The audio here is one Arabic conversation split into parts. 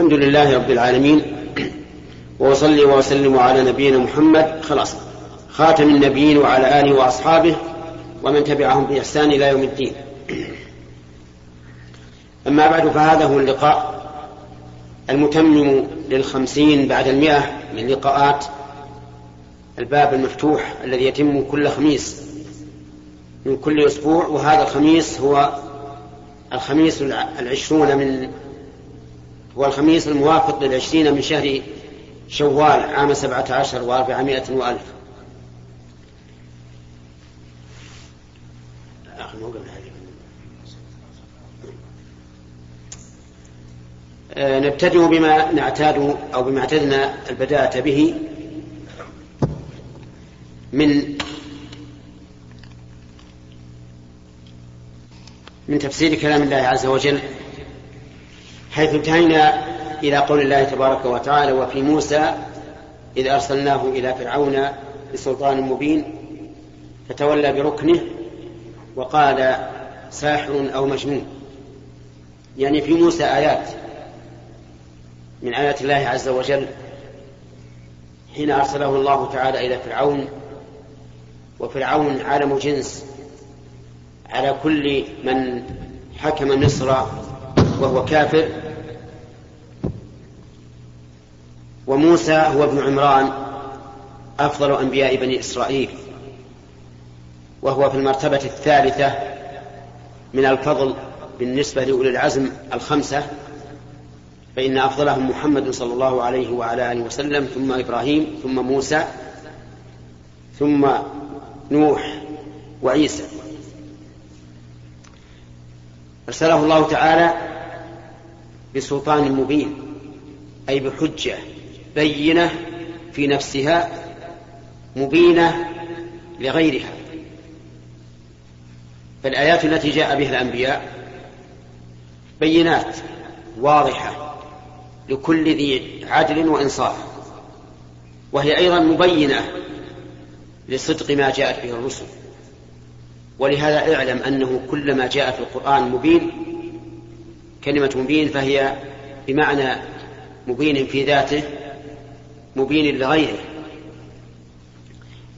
الحمد لله رب العالمين. وأصلي وأسلم على نبينا محمد خلاص خاتم النبيين وعلى آله وأصحابه ومن تبعهم بإحسان إلى يوم الدين. أما بعد فهذا هو اللقاء المتمم للخمسين بعد المئة من لقاءات الباب المفتوح الذي يتم كل خميس من كل أسبوع وهذا الخميس هو الخميس العشرون من هو الخميس الموافق للعشرين من شهر شوال عام سبعة عشر وأربعمائة وألف. آه، نبتدئ بما نعتاد أو بما اعتدنا البداءة به من من تفسير كلام الله عز وجل حيث انتهينا إلى قول الله تبارك وتعالى وفي موسى إذ أرسلناه إلى فرعون بسلطان مبين فتولى بركنه وقال ساحر أو مجنون. يعني في موسى آيات من آيات الله عز وجل حين أرسله الله تعالى إلى فرعون وفرعون عالم جنس على كل من حكم مصر وهو كافر. وموسى هو ابن عمران أفضل أنبياء بني إسرائيل. وهو في المرتبة الثالثة من الفضل بالنسبة لأولي العزم الخمسة فإن أفضلهم محمد صلى الله عليه وعلى آله وسلم ثم إبراهيم ثم موسى ثم نوح وعيسى. أرسله الله تعالى بسلطان مبين أي بحجة بينة في نفسها مبينة لغيرها. فالآيات التي جاء بها الأنبياء بينات واضحة لكل ذي عدل وإنصاف وهي أيضا مبينة لصدق ما جاءت به الرسل. ولهذا اعلم أنه كلما جاء في القرآن مبين كلمة مبين فهي بمعنى مبين في ذاته مبين لغيره.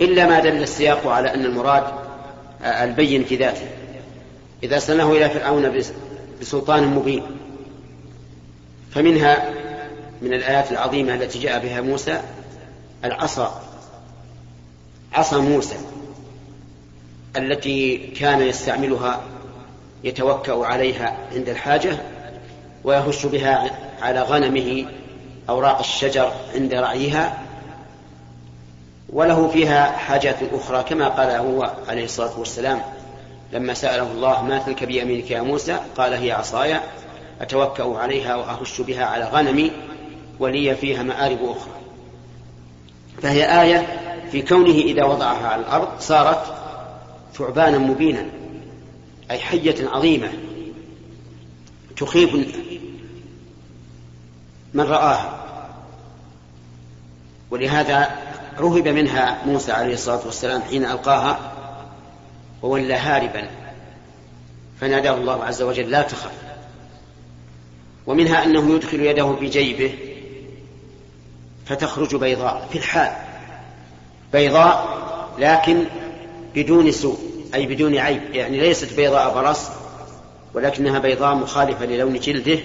إلا ما دل السياق على أن المراد البين في ذاته. إذا سنه إلى فرعون بسلطان مبين فمنها من الآيات العظيمة التي جاء بها موسى العصا عصا موسى التي كان يستعملها يتوكأ عليها عند الحاجة ويهش بها على غنمه أوراق الشجر عند رعيها. وله فيها حاجات أخرى كما قال هو عليه الصلاة والسلام لما سأله الله ما تلك بيمينك يا موسى؟ قال هي عصاي أتوكأ عليها وأهش بها على غنمي ولي فيها مآرب أخرى. فهي آية في كونه إذا وضعها على الأرض صارت ثعبانا مبينا. أي حية عظيمة تخيف من رآها. ولهذا رهب منها موسى عليه الصلاة والسلام حين ألقاها وولى هاربا. فناداه الله عز وجل لا تخف. ومنها أنه يدخل يده في جيبه فتخرج بيضاء في الحال. بيضاء لكن بدون سوء. أي بدون عيب يعني ليست بيضاء برص ولكنها بيضاء مخالفة للون جلده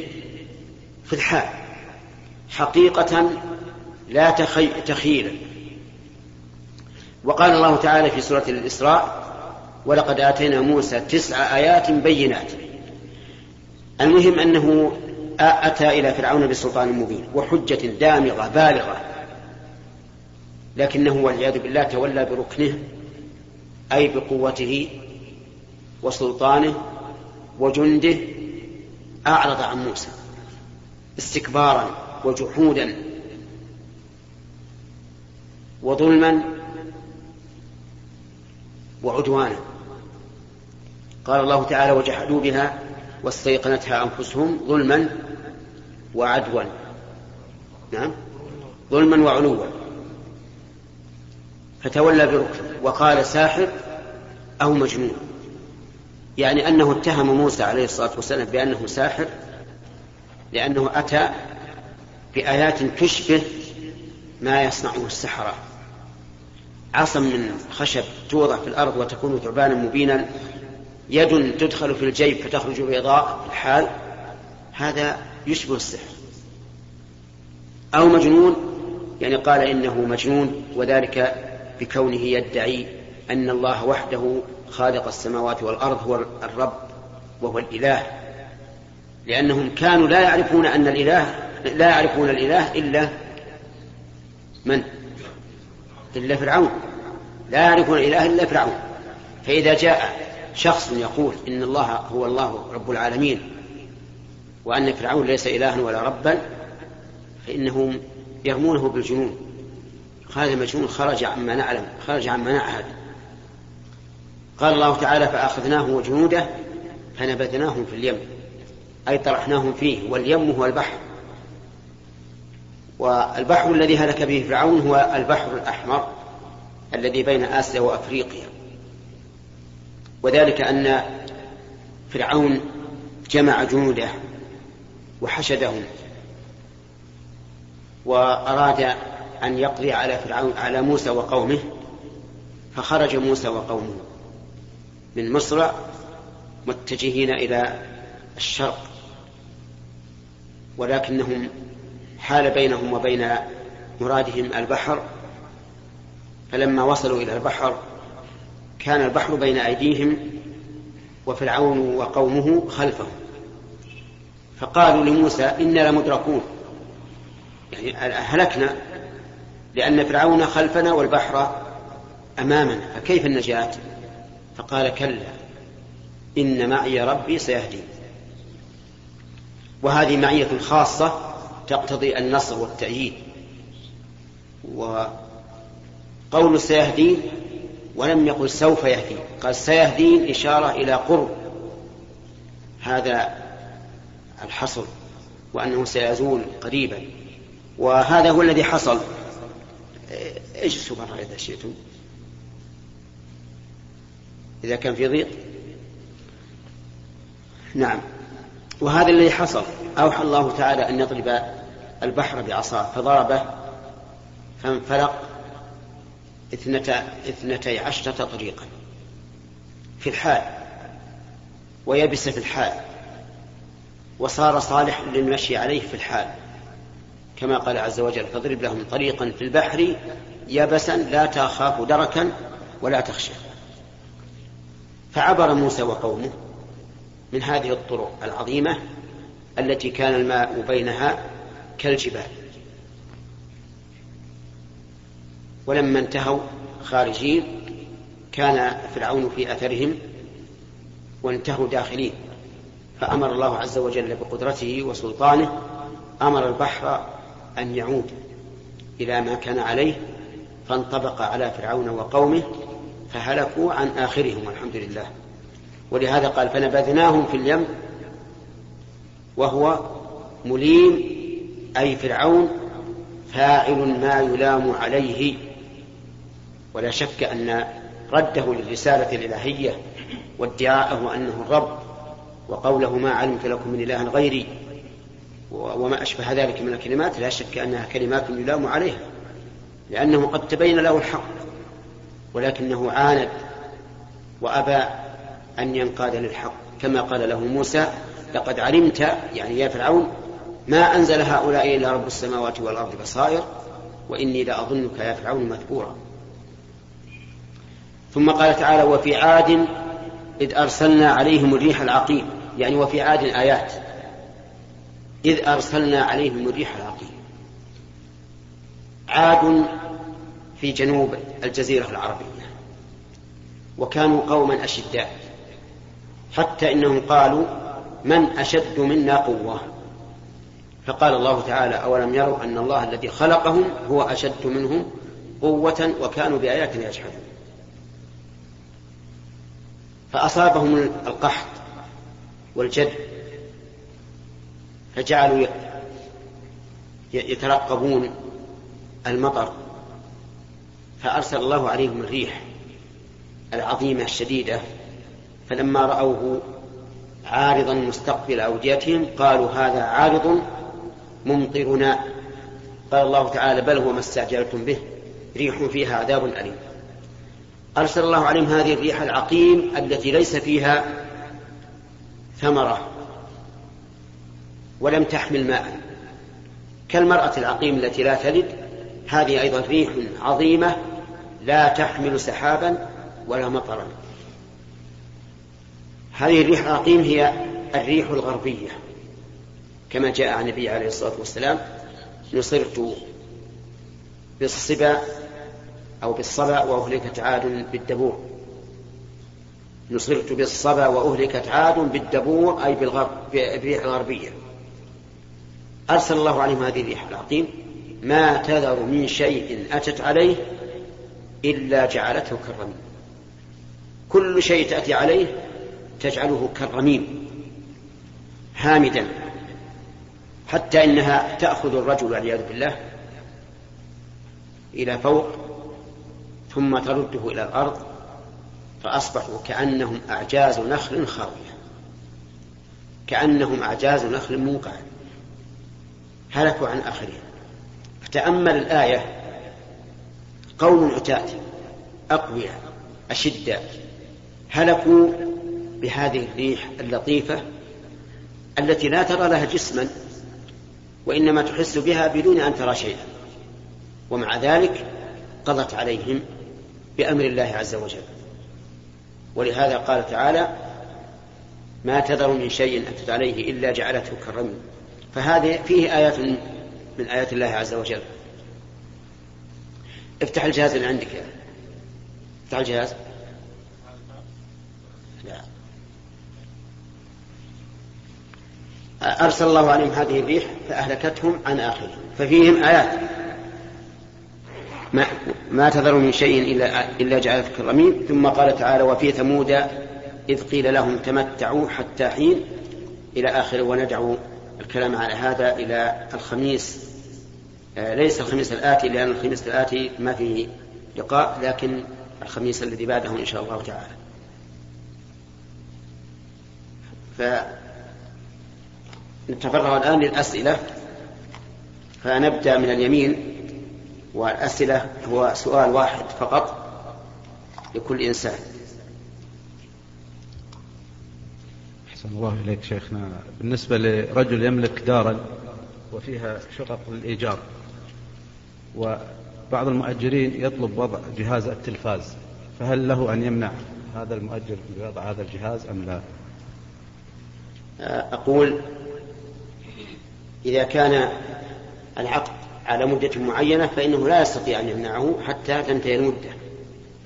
في الحال. حقيقة لا تخيل. وقال الله تعالى في سورة الإسراء ولقد آتينا موسى تسع آيات بينات المهم أنه أتى إلى فرعون بسلطان مبين وحجة دامغة بالغة. لكنه والعياذ بالله تولى بركنه أي بقوته وسلطانه وجنده أعرض عن موسى استكبارا وجحودا وظلما وعدوانا. قال الله تعالى وجحدوا بها واستيقنتها أنفسهم ظلما وعدوا. نعم. ظلما وعلوا. فتولى بركن وقال ساحر أو مجنون. يعني أنه اتهم موسى عليه الصلاة والسلام بأنه ساحر لأنه أتى بآيات تشبه ما يصنعه السحرة. عصا من خشب توضع في الأرض وتكون ثعبانا مبينا يد تدخل في الجيب فتخرج بيضاء في الحال هذا يشبه السحر. أو مجنون يعني قال إنه مجنون وذلك بكونه يدعي أن الله وحده خالق السماوات والأرض هو الرب وهو الإله. لأنهم كانوا لا يعرفون أن الإله لا يعرفون الإله إلا من؟ إلا فرعون. لا يعرفون الإله إلا فرعون. فإذا جاء شخص يقول إن الله هو الله رب العالمين وأن فرعون ليس إلها ولا ربا فإنهم يرمونه بالجنون. هذا مجنون خرج عما نعلم خرج عما نعهد قال الله تعالى فأخذناه وجنوده فنبذناهم في اليم أي طرحناهم فيه واليم هو البحر. والبحر الذي هلك به فرعون هو البحر الأحمر الذي بين آسيا وأفريقيا. وذلك أن فرعون جمع جنوده وحشدهم وأراد أن يقضي على فرعون على موسى وقومه فخرج موسى وقومه من مصر متجهين إلى الشرق ولكنهم حال بينهم وبين مرادهم البحر. فلما وصلوا إلى البحر كان البحر بين أيديهم وفرعون وقومه خلفهم. فقالوا لموسى إنا لمدركون. يعني هلكنا؟ لأن فرعون خلفنا والبحر أمامنا. فكيف النجاة؟ فقال كلا إن معي ربي سيهدين وهذه معية خاصة تقتضي النصر والتأييد. وقول سيهدين ولم يقل سوف يهدين قال سيهدين إشارة إلى قرب. هذا الحصر وأنه سيزول قريبا. وهذا هو الذي حصل. اجلسوا برا إذا شئتم؟ إذا كان في ضيق؟ نعم. وهذا الذي حصل أوحى الله تعالى أن يضرب البحر بعصاه فضربه فانفلق اثنتي عشرة طريقا في الحال ويبس في الحال وصار صالح للمشي عليه في الحال. كما قال عز وجل فاضرب لهم طريقا في البحر يبسا لا تخاف دركا ولا تخشى. فعبر موسى وقومه من هذه الطرق العظيمة التي كان الماء بينها كالجبال. ولما انتهوا خارجين كان فرعون في أثرهم وانتهوا داخلين. فأمر الله عز وجل بقدرته وسلطانه أمر البحر أن يعود إلى ما كان عليه فانطبق على فرعون وقومه فهلكوا عن آخرهم والحمد لله. ولهذا قال فنبذناهم في اليم وهو مليم أي فرعون فاعل ما يلام عليه. ولا شك أن رده للرسالة الإلهية وادعاءه أنه الرب وقوله ما علمت لكم من إله غيري. وما أشبه ذلك من الكلمات لا شك أنها كلمات يلام عليها لأنه قد تبين له الحق ولكنه عاند وأبى أن ينقاد للحق. كما قال له موسى لقد علمت يعني يا فرعون ما أنزل هؤلاء إلا رب السماوات والأرض بصائر وإني لأظنك يا فرعون مثبورا ثم قال تعالى وفي عاد إذ أرسلنا عليهم الريح العقيم. يعني وفي عاد آيات. إذ أرسلنا عليهم الريح العقيم. عاد في جنوب الجزيرة العربية. وكانوا قوما أشداء. حتى إنهم قالوا من أشد منا قوة؟ فقال الله تعالى أولم يروا أن الله الذي خلقهم هو أشد منهم قوة وكانوا بآياتنا يجحدون. فأصابهم القحط والجد فجعلوا يترقبون المطر. فأرسل الله عليهم الريح العظيمة الشديدة فلما رأوه عارضا مستقبل أوديتهم قالوا هذا عارض ممطرنا. قال الله تعالى بل هو ما استعجلتم به ريح فيها عذاب أليم. أرسل الله عليهم هذه الريح العقيم التي ليس فيها ثمرة. ولم تحمل ماء. كالمرأة العقيم التي لا تلد هذه أيضا ريح عظيمة لا تحمل سحابا ولا مطرا. هذه الريح العقيم هي الريح الغربية كما جاء عن النبي عليه الصلاة والسلام نصرت بالصبا أو بالصبا وأهلكت عاد بالدبور. نصرت بالصبا وأهلكت عاد بالدبور أي بالغرب بالريح الغربية. أرسل الله عليهم هذه الريح العقيم ما تذر من شيء أتت عليه إلا جعلته كالرميم. كل شيء تأتي عليه تجعله كالرميم. هامدا حتى إنها تأخذ الرجل والعياذ بالله إلى فوق ثم ترده إلى الأرض فأصبحوا كأنهم أعجاز نخل خاوية. كأنهم أعجاز نخل موقع. هلكوا عن آخرين. فتأمل الآية قوم عتاة أقوياء أشداء هلكوا بهذه الريح اللطيفة التي لا ترى لها جسما وإنما تحس بها بدون أن ترى شيئا. ومع ذلك قضت عليهم بأمر الله عز وجل. ولهذا قال تعالى ما تذر من شيء أتت عليه إلا جعلته كالرمل فهذه فيه آيات من آيات الله عز وجل. افتح الجهاز اللي عندك يا افتح الجهاز. لا. أرسل الله عليهم هذه الريح فأهلكتهم عن آخرهم. ففيهم آيات. ما, ما تذر من شيء إلا, إلا جعلته كالرميم ثم قال تعالى وفي ثمود إذ قيل لهم تمتعوا حتى حين إلى آخره وندعو الكلام على هذا إلى الخميس آه، ليس الخميس الآتي لأن الخميس الآتي ما فيه لقاء لكن الخميس الذي بعده إن شاء الله تعالى. فنتفرغ الآن للأسئلة. فنبدأ من اليمين والأسئلة هو سؤال واحد فقط لكل إنسان. أحسن الله إليك شيخنا. بالنسبة لرجل يملك دارا وفيها شقق للإيجار وبعض المؤجرين يطلب وضع جهاز التلفاز فهل له أن يمنع هذا المؤجر بوضع هذا الجهاز أم لا؟ أقول إذا كان العقد على مدة معينة فإنه لا يستطيع أن يمنعه حتى تنتهي المدة.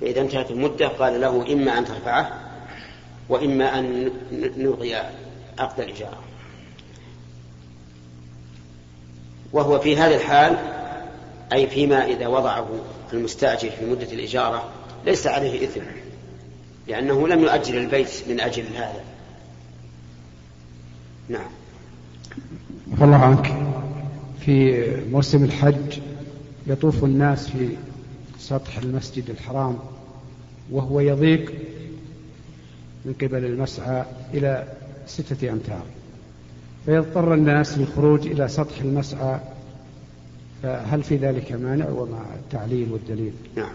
فإذا انتهت المدة قال له إما أن ترفعه وإما أن نلغي عقد الإجارة. وهو في هذا الحال أي فيما إذا وضعه المستأجر في مدة الإجارة ليس عليه إثم لأنه لم يؤجل البيت من أجل هذا. نعم. الله عنك. في موسم الحج يطوف الناس في سطح المسجد الحرام وهو يضيق من قبل المسعى إلى ستة أمتار. فيضطر الناس للخروج إلى سطح المسعى فهل في ذلك مانع ومع التعليل والدليل؟ نعم.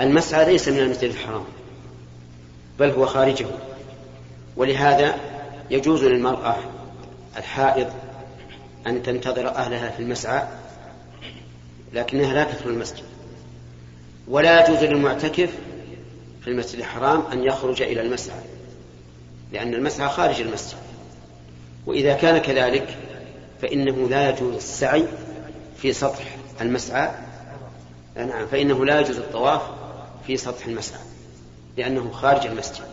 المسعى ليس من المسجد الحرام بل هو خارجه. ولهذا يجوز للمرأة الحائض أن تنتظر أهلها في المسعى لكنها لا تدخل المسجد. ولا يجوز للمعتكف في المسجد الحرام أن يخرج إلى المسعى لأن المسعى خارج المسجد. وإذا كان كذلك فإنه لا يجوز السعي في سطح المسعى. نعم فإنه لا يجوز الطواف في سطح المسعى لأنه خارج المسجد.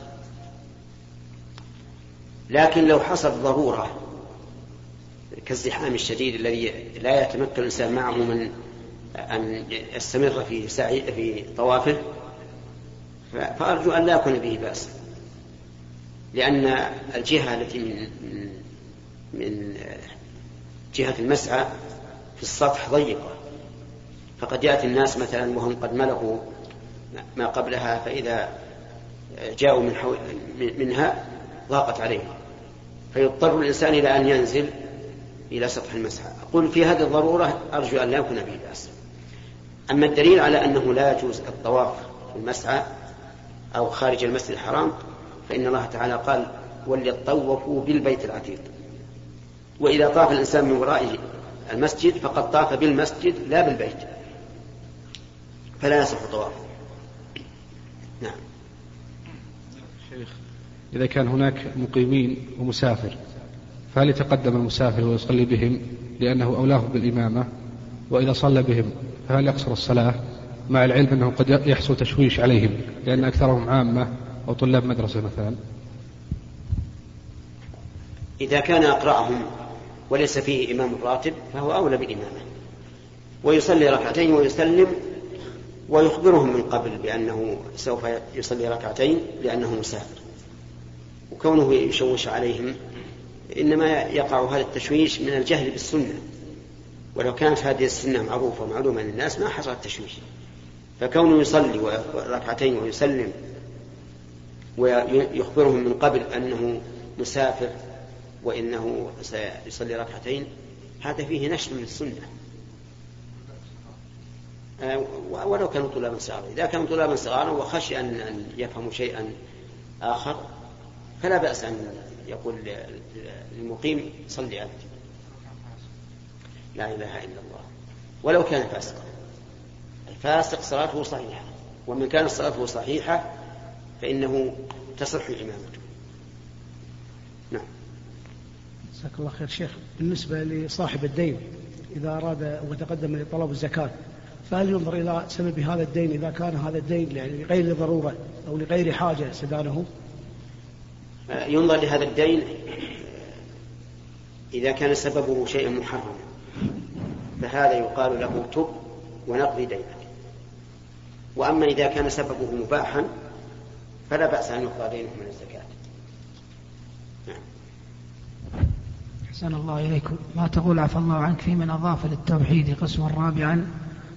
لكن لو حصل ضرورة كالزحام الشديد الذي لا يتمكن الإنسان معه من أن يستمر في سعي في طوافه فأرجو أن لا يكون به بأس. لأن الجهة التي من من جهة المسعى في السطح ضيقة. فقد يأتي الناس مثلا وهم قد ملكوا ما قبلها فإذا جاءوا من حو... منها ضاقت عليهم. فيضطر الإنسان إلى أن ينزل إلى سطح المسعى. أقول في هذه الضرورة أرجو أن لا يكون به بأس. أما الدليل على أنه لا يجوز الطواف في المسعى أو خارج المسجد الحرام فإن الله تعالى قال وليطوفوا بالبيت العتيق. وإذا طاف الإنسان من وراء المسجد فقد طاف بالمسجد لا بالبيت فلا يصح طوافه. نعم. شيخ إذا كان هناك مقيمين ومسافر فهل يتقدم المسافر ويصلي بهم لأنه أولاه بالإمامة؟ وإذا صلى بهم فهل يقصر الصلاة؟ مع العلم أنه قد يحصل تشويش عليهم لأن أكثرهم عامة أو طلاب مدرسة مثلا. إذا كان أقرأهم وليس فيه إمام راتب فهو أولى بالإمامة ويصلي ركعتين ويسلم ويخبرهم من قبل بأنه سوف يصلي ركعتين لأنه مسافر. وكونه يشوش عليهم إنما يقع هذا التشويش من الجهل بالسنة. ولو كانت هذه السنة معروفة ومعلومة للناس ما حصل التشويش فكونه يصلي ركعتين ويسلم ويخبرهم من قبل أنه مسافر وإنه سيصلي ركعتين هذا فيه نشر من السنة. آه، ولو كانوا طلابا صغارا إذا كانوا طلابا صغارا وخشي أن يفهموا شيئا آخر فلا بأس أن يقول للمقيم صلي أنت لا إله إلا الله. ولو كان فاسقا. الفاسق صلاته صحيحة ومن كانت صلاته صحيحة فإنه تصح إمامته نعم. جزاك الله خير شيخ. بالنسبة لصاحب الدين إذا أراد وتقدم لطلب الزكاة فهل ينظر إلى سبب هذا الدين؟ إذا كان هذا الدين يعني لغير ضرورة أو لغير حاجة سدانه ينظر لهذا الدين إذا كان سببه شيئا محرما فهذا يقال له تب ونقضي دينك وأما إذا كان سببه مباحا فلا بأس أن يقضى دينه من الزكاة. نعم. أحسن الله إليكم. ما تقول عفى الله عنك في من أضاف للتوحيد قسما رابعا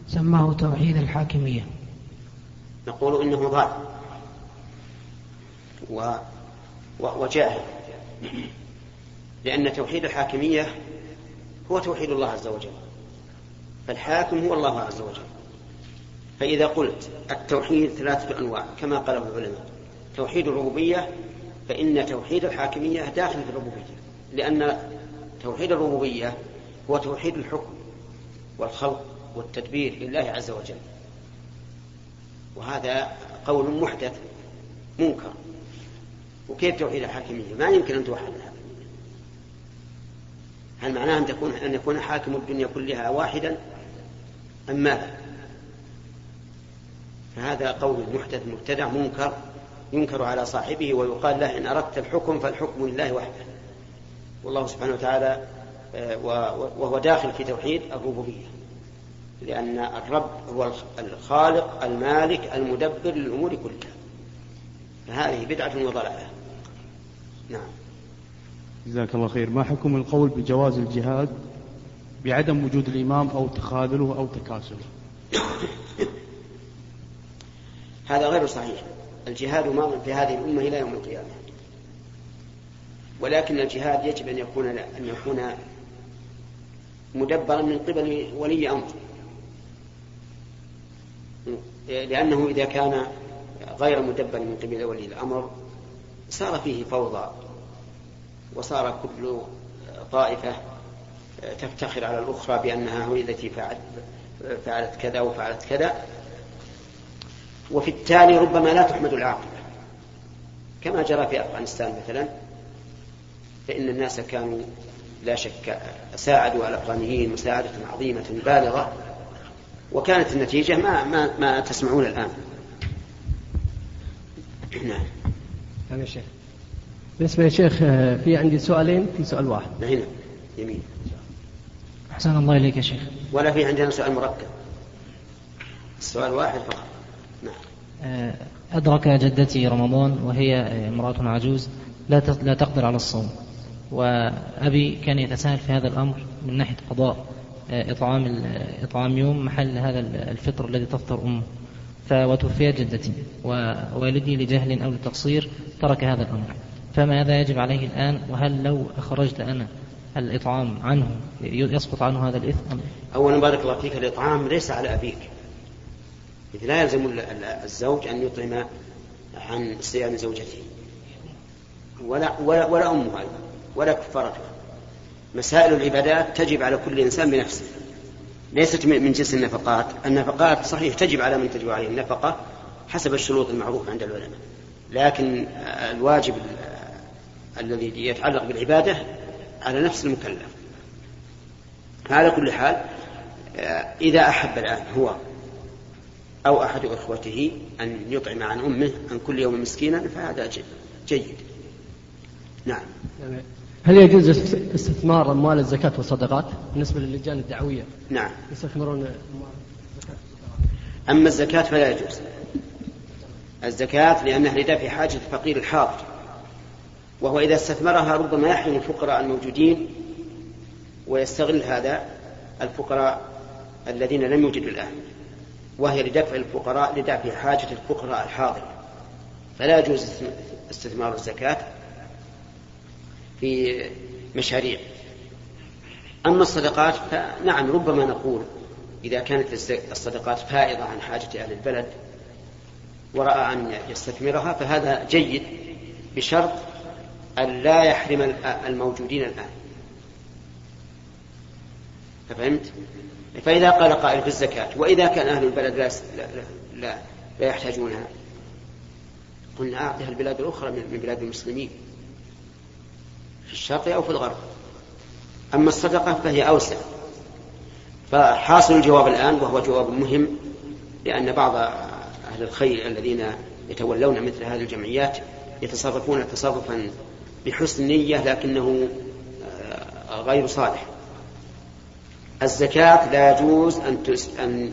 سماه توحيد الحاكمية؟ نقول إنه ضال و... و... وجاهل لأن توحيد الحاكمية هو توحيد الله عز وجل. فالحاكم هو الله عز وجل. فإذا قلت التوحيد ثلاثة أنواع كما قاله العلماء. توحيد الربوبية فإن توحيد الحاكمية داخل في الربوبية لأن توحيد الربوبية هو توحيد الحكم والخلق والتدبير لله عز وجل. وهذا قول محدث منكر. وكيف توحيد الحاكمية؟ ما يمكن أن توحد الحاكمية. هل معناه أن تكون أن يكون حاكم الدنيا كلها واحدا؟ أم ماذا؟ فهذا قول محدث مبتدع منكر ينكر على صاحبه ويقال له إن أردت الحكم فالحكم لله وحده. والله سبحانه وتعالى آه، وهو داخل في توحيد الربوبية. لأن الرب هو الخالق المالك المدبر للأمور كلها. فهذه بدعة وضلالة. نعم. جزاك الله خير. ما حكم القول بجواز الجهاد بعدم وجود الإمام أو تخاذله أو تكاسله؟ هذا غير صحيح. الجهاد ماض في هذه الأمة إلى يوم القيامة. ولكن الجهاد يجب أن يكون أن يكون مدبرا من قبل ولي أمر. لأنه إذا كان غير مدبر من قبل ولي الأمر صار فيه فوضى وصار كل طائفة تفتخر على الأخرى بأنها هي التي فعلت, فعلت كذا وفعلت كذا. وفي التالي ربما لا تحمد العاقبة. كما جرى في أفغانستان مثلا فإن الناس كانوا لا شك ساعدوا الأفغانيين مساعدة عظيمة بالغة وكانت النتيجة ما ما ما تسمعون الآن. نعم. يا شيخ. بالنسبة يا شيخ في عندي سؤالين في سؤال واحد. هنا. يمين أحسن الله إليك يا شيخ. ولا في عندنا سؤال مركب. السؤال واحد فقط. نعم أدرك جدتي رمضان وهي امرأة عجوز لا لا تقدر على الصوم. وأبي كان يتساهل في هذا الأمر من ناحية قضاء آه، إطعام إطعام يوم محل هذا الفطر الذي تفطر أمه. وتوفيت جدتي. ووالدي لجهل أو لتقصير ترك هذا الأمر. فماذا يجب عليه الآن؟ وهل لو أخرجت أنا الإطعام عنه يسقط عنه هذا الإثم؟ أولا بارك الله فيك الإطعام ليس على أبيك. إذ لا يلزم ال- ال- الزوج أن يطعم عن صيام زوجته ولا ولا, ولا أمه أيضا ولا كفارته. مسائل العبادات تجب على كل إنسان بنفسه. ليست من جنس النفقات. النفقات صحيح تجب على من تجب عليه النفقة حسب الشروط المعروفة عند العلماء. لكن الواجب ال- الذي يتعلق بالعبادة على نفس المكلف. على كل حال إذا أحب الآن هو أو أحد إخوته أن يطعم عن أمه عن كل يوم مسكينا فهذا جيد. نعم. هل يجوز است- استثمار أموال الزكاة والصدقات بالنسبة للجان الدعوية؟ نعم. يستثمرون أما الزكاة فلا يجوز. الزكاة لأنها لدافع حاجة الفقير الحاضر. وهو إذا استثمرها ربما يحرم الفقراء الموجودين ويستغل هذا الفقراء الذين لم يوجدوا الآن. وهي لدفع الفقراء لدفع حاجة الفقراء الحاضر فلا يجوز استثمار الزكاة في مشاريع. أما الصدقات فنعم ربما نقول إذا كانت الصدقات فائضة عن حاجة أهل البلد ورأى أن يستثمرها فهذا جيد بشرط أن لا يحرم ال- الموجودين الآن. ففهمت؟ فإذا قال قائل في الزكاة وإذا كان أهل البلد لا لا, لا, يحتاجونها قلنا أعطها البلاد الأخرى من من بلاد المسلمين في الشرق أو في الغرب. أما الصدقة فهي أوسع. فحاصل الجواب الآن وهو جواب مهم لأن بعض أهل الخير الذين يتولون مثل هذه الجمعيات يتصرفون تصرفا بحسن نية لكنه آه، غير صالح. الزكاة لا يجوز أن أن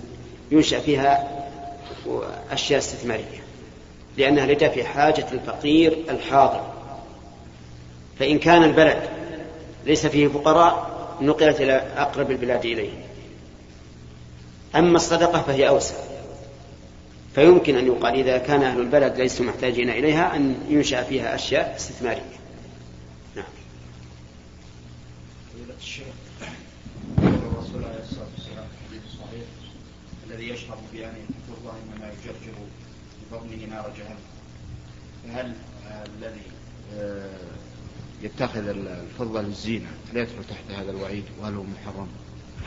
ينشأ فيها أشياء استثمارية لأنها لدفع حاجة الفقير الحاضر. فإن كان البلد ليس فيه فقراء نقلت إلى أقرب البلاد إليه. أما الصدقة فهي أوسع. فيمكن أن يقال إذا كان أهل البلد ليسوا محتاجين إليها أن ينشأ فيها أشياء استثمارية. نعم فضيلة الشيخ الرسول عليه الصلاة والسلام في الحديث الصحيح الذي يشرب بأن الله إنما يجرجر ببطنه نار جهنم. فهل الذي آه، يتخذ الفضة للزينة لا يدخل تحت هذا الوعيد وهل هو محرم؟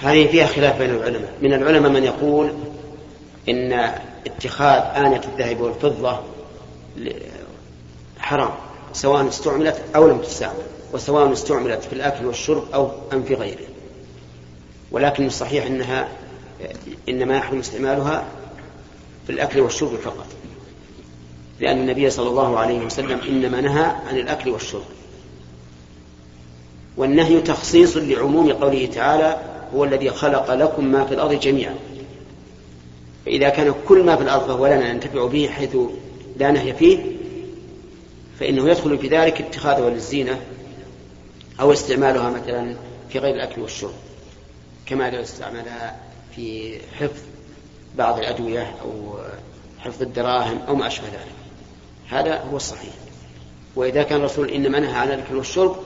هذه فيها خلاف بين العلماء. من العلماء من يقول إن اتخاذ آنية الذهب والفضة حرام سواء استعملت أو لم تستعمل وسواء استعملت في الأكل والشرب أو أم في غيره. ولكن الصحيح أنها إنما يحرم استعمالها في الأكل والشرب فقط. لأن النبي صلى الله عليه وسلم إنما نهى عن الأكل والشرب. والنهي تخصيص لعموم قوله تعالى هو الذي خلق لكم ما في الأرض جميعا. فإذا كان كل ما في الأرض فهو لنا ننتفع به حيث لا نهي فيه فإنه يدخل في ذلك اتخاذها للزينة أو استعمالها مثلا في غير الأكل والشرب. كما لو استعملها في حفظ بعض الأدوية أو حفظ الدراهم أو ما أشبه ذلك. هذا هو الصحيح. وإذا كان الرسول إنما نهى عن الأكل والشرب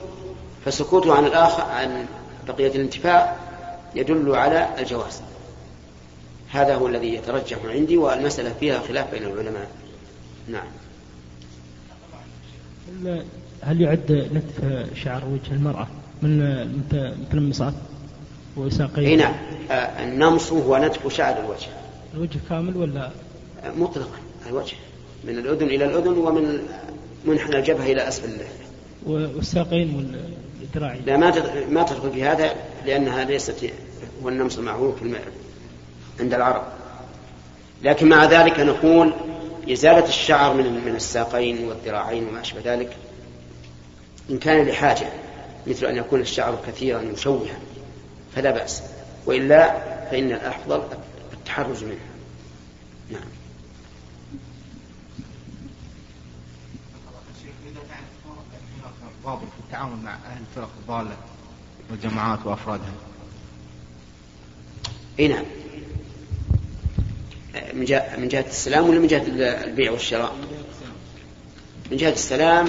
فسكوته عن الآخر عن بقية الانتفاع يدل على الجواز. هذا هو الذي يترجح عندي والمسألة فيها خلاف بين العلماء. نعم. هل- يعد نتف شعر وجه المرأة من وساقين اي نعم آه، النمص هو نتف شعر الوجه. الوجه كامل ولا؟ آه، مطلقا الوجه. من الأذن إلى الأذن ومن منحنى الجبهة إلى أسفل اللحية والساقين والذراعين لا ما ما تدخل في هذا لأنها ليست هو النمص المعروف عند العرب. لكن مع ذلك نقول إزالة الشعر من من الساقين والذراعين وما أشبه ذلك إن كان لحاجة مثل أن يكون الشعر كثيرا مشوها. فلا بأس. وإلا فإن الأفضل التحرز منه نعم. إذا كان هناك ضابط في التعامل مع أهل الفرق الضالة والجماعات وأفرادها إي نعم. من جهة من جهة السلام ولا من جهة البيع والشراء؟ من جهة السلام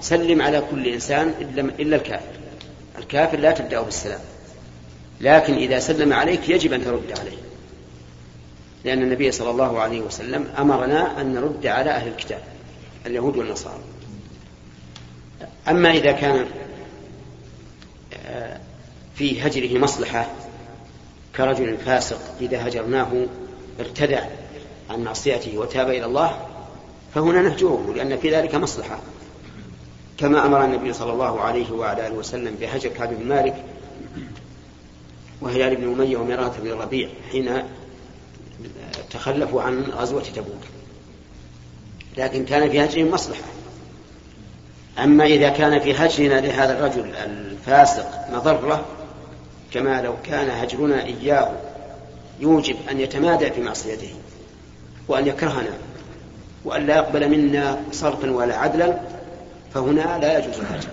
سلم على كل إنسان إلا إلا الكافر. الكافر لا تبدأ بالسلام. لكن إذا سلم عليك يجب أن ترد عليه. لأن النبي صلى الله عليه وسلم أمرنا أن نرد على أهل الكتاب اليهود والنصارى. أما إذا كان آه، في هجره مصلحة كرجل فاسق إذا هجرناه ارتدع عن معصيته وتاب إلى الله فهنا نهجره لأن في ذلك مصلحة. كما أمر النبي صلى الله عليه وعلى آله وسلم بهجر كعب بن مالك وهلال بن أمية ومرارة بن الربيع حين تخلفوا عن غزوة تبوك. لكن كان في هجرهم مصلحة. أما إذا كان في هجرنا لهذا الرجل الفاسق مضرة كما لو كان هجرنا إياه يوجب أن يتمادى في معصيته وأن يكرهنا وأن لا يقبل منا صرفا ولا عدلا فهنا لا يجوز الهجر.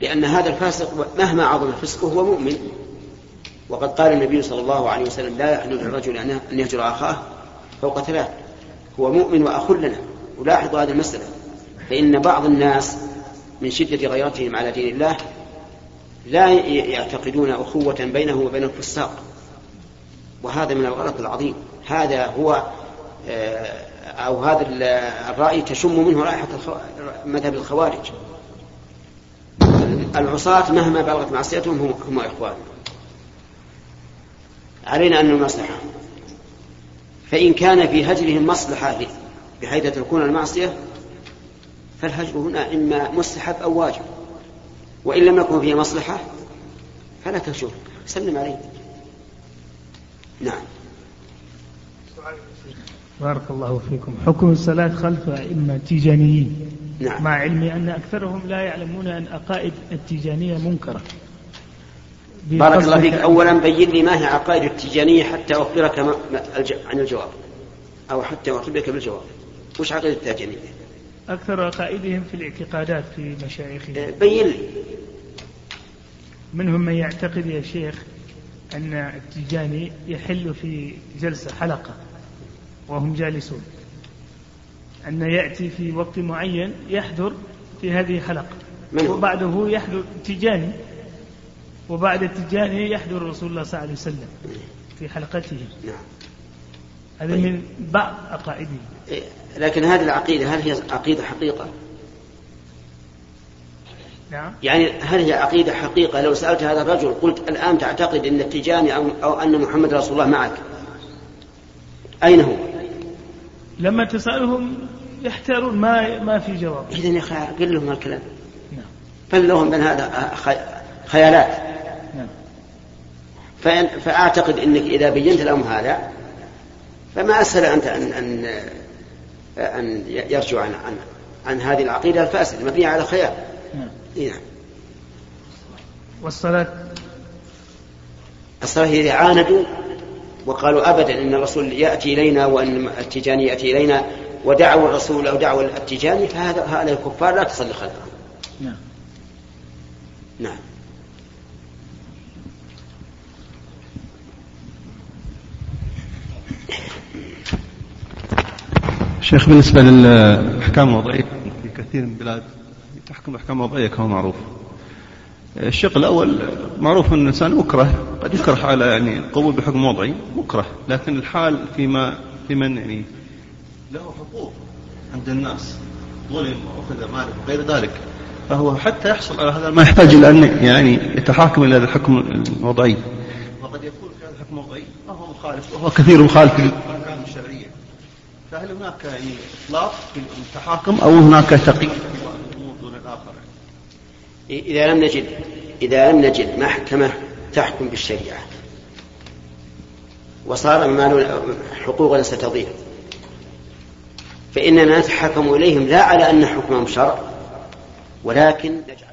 لأن هذا الفاسق مهما عظم فسقه هو مؤمن. وقد قال النبي صلى الله عليه وسلم لا يحل للرجل أن يهجر أخاه فوق ثلاث. هو مؤمن وأخ لنا. ولاحظوا هذه المسألة. فإن بعض الناس من شدة غيرتهم على دين الله لا يعتقدون أخوة بينه وبين الفساق. وهذا من الغلط العظيم. هذا هو آه، أو هذا الرأي تشم منه رائحة مذهب الخوارج. العصاة مهما بلغت معصيتهم هم, هم إخوان. علينا أن ننصحهم فإن كان في هجرهم مصلحة بحيث تكون المعصية فالهجر هنا إما مستحب أو واجب. وإن لم يكن فيه مصلحة فلا تهجر. سلم عليه. نعم. بارك الله فيكم. حكم الصلاة خلف أئمة تيجانيين. نعم. مع علمي أن أكثرهم لا يعلمون أن أقائد التيجانية منكرة. بارك الله فيك. أولا بين لي ما هي عقائد التيجانية حتى أخبرك عن الجواب. أو حتى أخبرك بالجواب. وش عقيدة التيجانية أكثر عقائدهم في الاعتقادات في مشايخهم. إيه، بين لي. منهم من يعتقد يا شيخ أن التيجاني يحل في جلسة حلقة وهم جالسون. أن يأتي في وقت معين يحضر في هذه الحلقة. وبعده يحضر تيجاني وبعد التجاني يحضر رسول الله صلى الله عليه وسلم في حلقته. نعم. هذا طيب. من بعض عقائده إيه، لكن هذه العقيدة هل هي عقيدة حقيقة؟ نعم. يعني هل هي عقيدة حقيقة؟ لو سألت هذا الرجل قلت الآن تعتقد أن التجاني أو, أو أن محمد رسول الله معك. أين هو؟ لما تسألهم يحتارون ما ما في جواب. إذا يا أخي قل لهم الكلام. نعم. فلهم من هذا خيالات. فأعتقد أنك إذا بينت لهم هذا فما أسهل أنت أن أن أن يرجعوا عن عن, عن هذه العقيدة الفاسدة مبنية على خيال نعم. نعم. والصلاة؟ الصلاة إذا عاندوا وقالوا أبدا إن الرسول يأتي إلينا وأن التجاني يأتي إلينا ودعوا الرسول أو دعوا التجاني فهذا هؤلاء الكفار لا تصلي خلفهم. نعم. نعم. شيخ بالنسبة للأحكام الوضعية في كثير من البلاد تحكم أحكام وضعية كما معروف. الشق الأول معروف أن الإنسان مكره قد يكره على يعني القبول بحكم وضعي مكره. لكن الحال فيما في من يعني له حقوق عند الناس ظلم وأخذ ماله وغير ذلك. فهو حتى يحصل على هذا ما يحتاج إلى أن يعني يتحاكم إلى هذا الحكم الوضعي. وقد يكون في هذا الحكم الوضعي ما هو مخالف وهو كثير مخالف فهل هناك يعني إطلاق في التحاكم أو هناك تقييد دون الآخر إذا لم نجد إذا لم نجد محكمة تحكم بالشريعة. وصار مال حقوقنا ستضيع فإننا نتحكم إليهم لا على أن حكمهم شرع ولكن نجعل